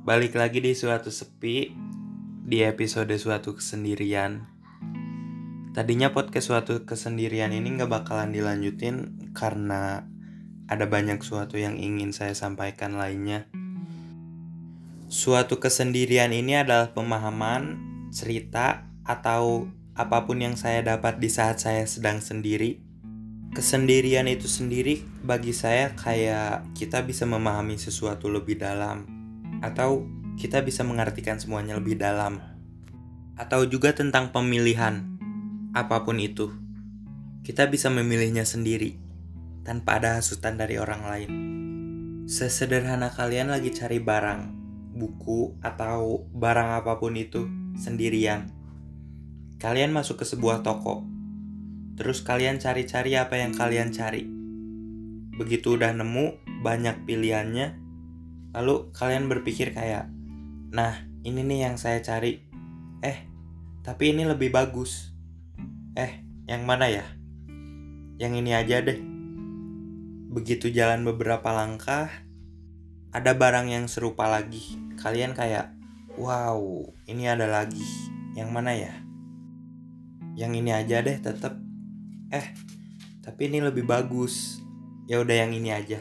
Balik lagi di suatu sepi Di episode suatu kesendirian. Tadinya podcast suatu kesendirian ini gak bakalan dilanjutin Karena ada banyak suatu yang ingin saya sampaikan lainnya. Suatu kesendirian ini adalah pemahaman, cerita, atau apa pun yang saya dapat di saat saya sedang sendiri. Kesendirian itu sendiri bagi saya kayak kita bisa memahami sesuatu lebih dalam atau kita bisa mengartikan semuanya lebih dalam atau juga tentang pemilihan apa pun itu. Kita bisa memilihnya sendiri tanpa ada hasutan dari orang lain. Sesederhana kalian lagi cari barang, buku atau barang apa pun itu sendirian. Kalian masuk ke sebuah toko Terus kalian cari-cari apa yang kalian cari. Begitu udah nemu banyak pilihannya, lalu kalian berpikir kayak, nah ini nih yang saya cari. Eh, tapi ini lebih bagus. Eh, yang mana ya? Yang ini aja deh. Begitu jalan beberapa langkah, ada barang yang serupa lagi. Kalian kayak, wow, ini ada lagi. Yang mana ya? Yang ini aja deh tetap eh tapi ini lebih bagus ya udah yang ini aja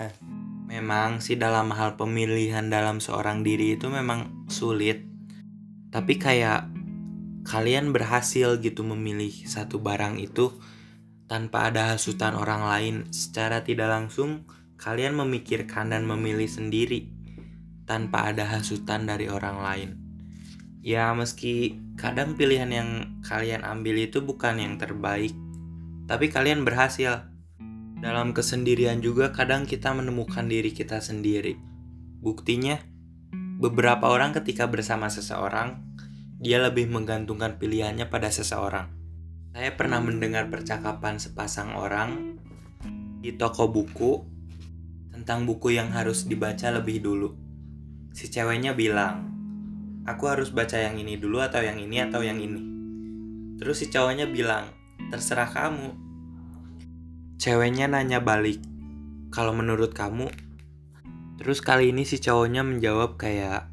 memang sih dalam hal pemilihan dalam seorang diri itu memang sulit. Tapi kayak kalian berhasil gitu memilih satu barang itu tanpa ada hasutan orang lain. Secara tidak langsung kalian memikirkan dan memilih sendiri tanpa ada hasutan dari orang lain. Ya meski kadang pilihan yang kalian ambil itu bukan yang terbaik tapi kalian berhasil. Dalam kesendirian juga kadang kita menemukan diri kita sendiri. Buktinya, beberapa orang ketika bersama seseorang, dia lebih menggantungkan pilihannya pada seseorang. Saya pernah mendengar percakapan sepasang orang di toko buku tentang buku yang harus dibaca lebih dulu. Si ceweknya bilang, aku harus baca yang ini dulu atau yang ini atau yang ini. Terus si cowoknya bilang, terserah kamu. Ceweknya nanya balik, kalau menurut kamu? Terus kali ini si cowoknya menjawab kayak,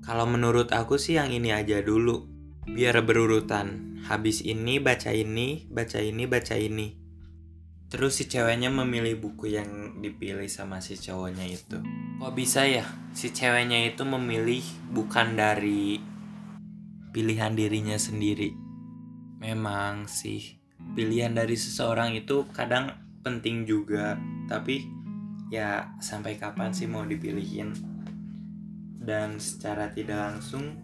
kalau menurut aku sih yang ini aja dulu, biar berurutan. Habis ini baca ini, baca ini, baca ini. Terus si ceweknya memilih buku yang dipilih sama si cowoknya itu. Kok bisa ya si ceweknya itu memilih bukan dari pilihan dirinya sendiri? Memang sih pilihan dari seseorang itu kadang penting juga, tapi ya sampai kapan sih mau dipilihin? Dan secara tidak langsung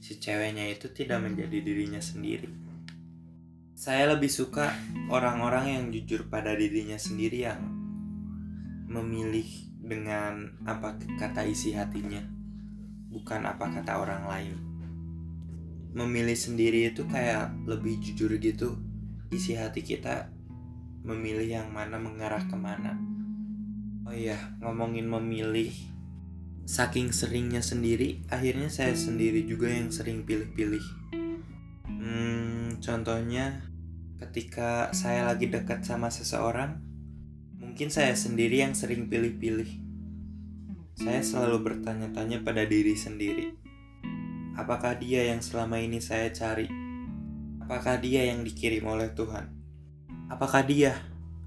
si ceweknya itu tidak menjadi dirinya sendiri. Saya lebih suka orang-orang yang jujur pada dirinya sendiri yang memilih dengan apa kata isi hatinya, bukan apa kata orang lain memilih sendiri itu kayak lebih jujur gitu isi hati kita memilih yang mana mengarah ke mana. Oh iya ngomongin memilih saking seringnya sendiri akhirnya saya sendiri juga yang sering pilih-pilih. Hmm, contohnya ketika saya lagi dekat sama seseorang mungkin saya sendiri yang sering pilih-pilih. Saya selalu bertanya-tanya pada diri sendiri. Apakah dia yang selama ini saya cari? Apakah dia yang dikirim oleh Tuhan? Apakah dia?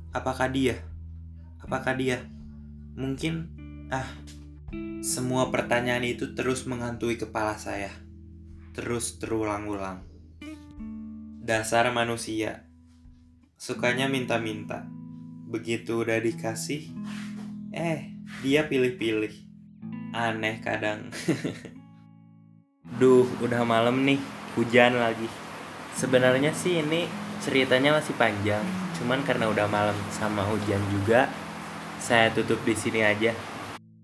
Apakah dia? Apakah dia? Mungkin, ah, semua pertanyaan itu terus menghantui kepala saya. Terus terulang-ulang. Dasar manusia. Sukanya minta-minta. Begitu udah dikasih, eh, dia pilih-pilih. Aneh kadang. Duh, udah malam nih, hujan lagi. Sebenarnya sih ini ceritanya masih panjang, cuman karena udah malam sama hujan juga, saya tutup di sini aja.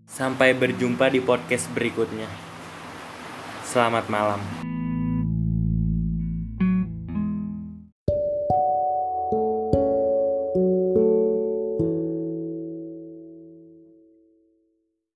Sampai berjumpa di podcast berikutnya. Selamat malam.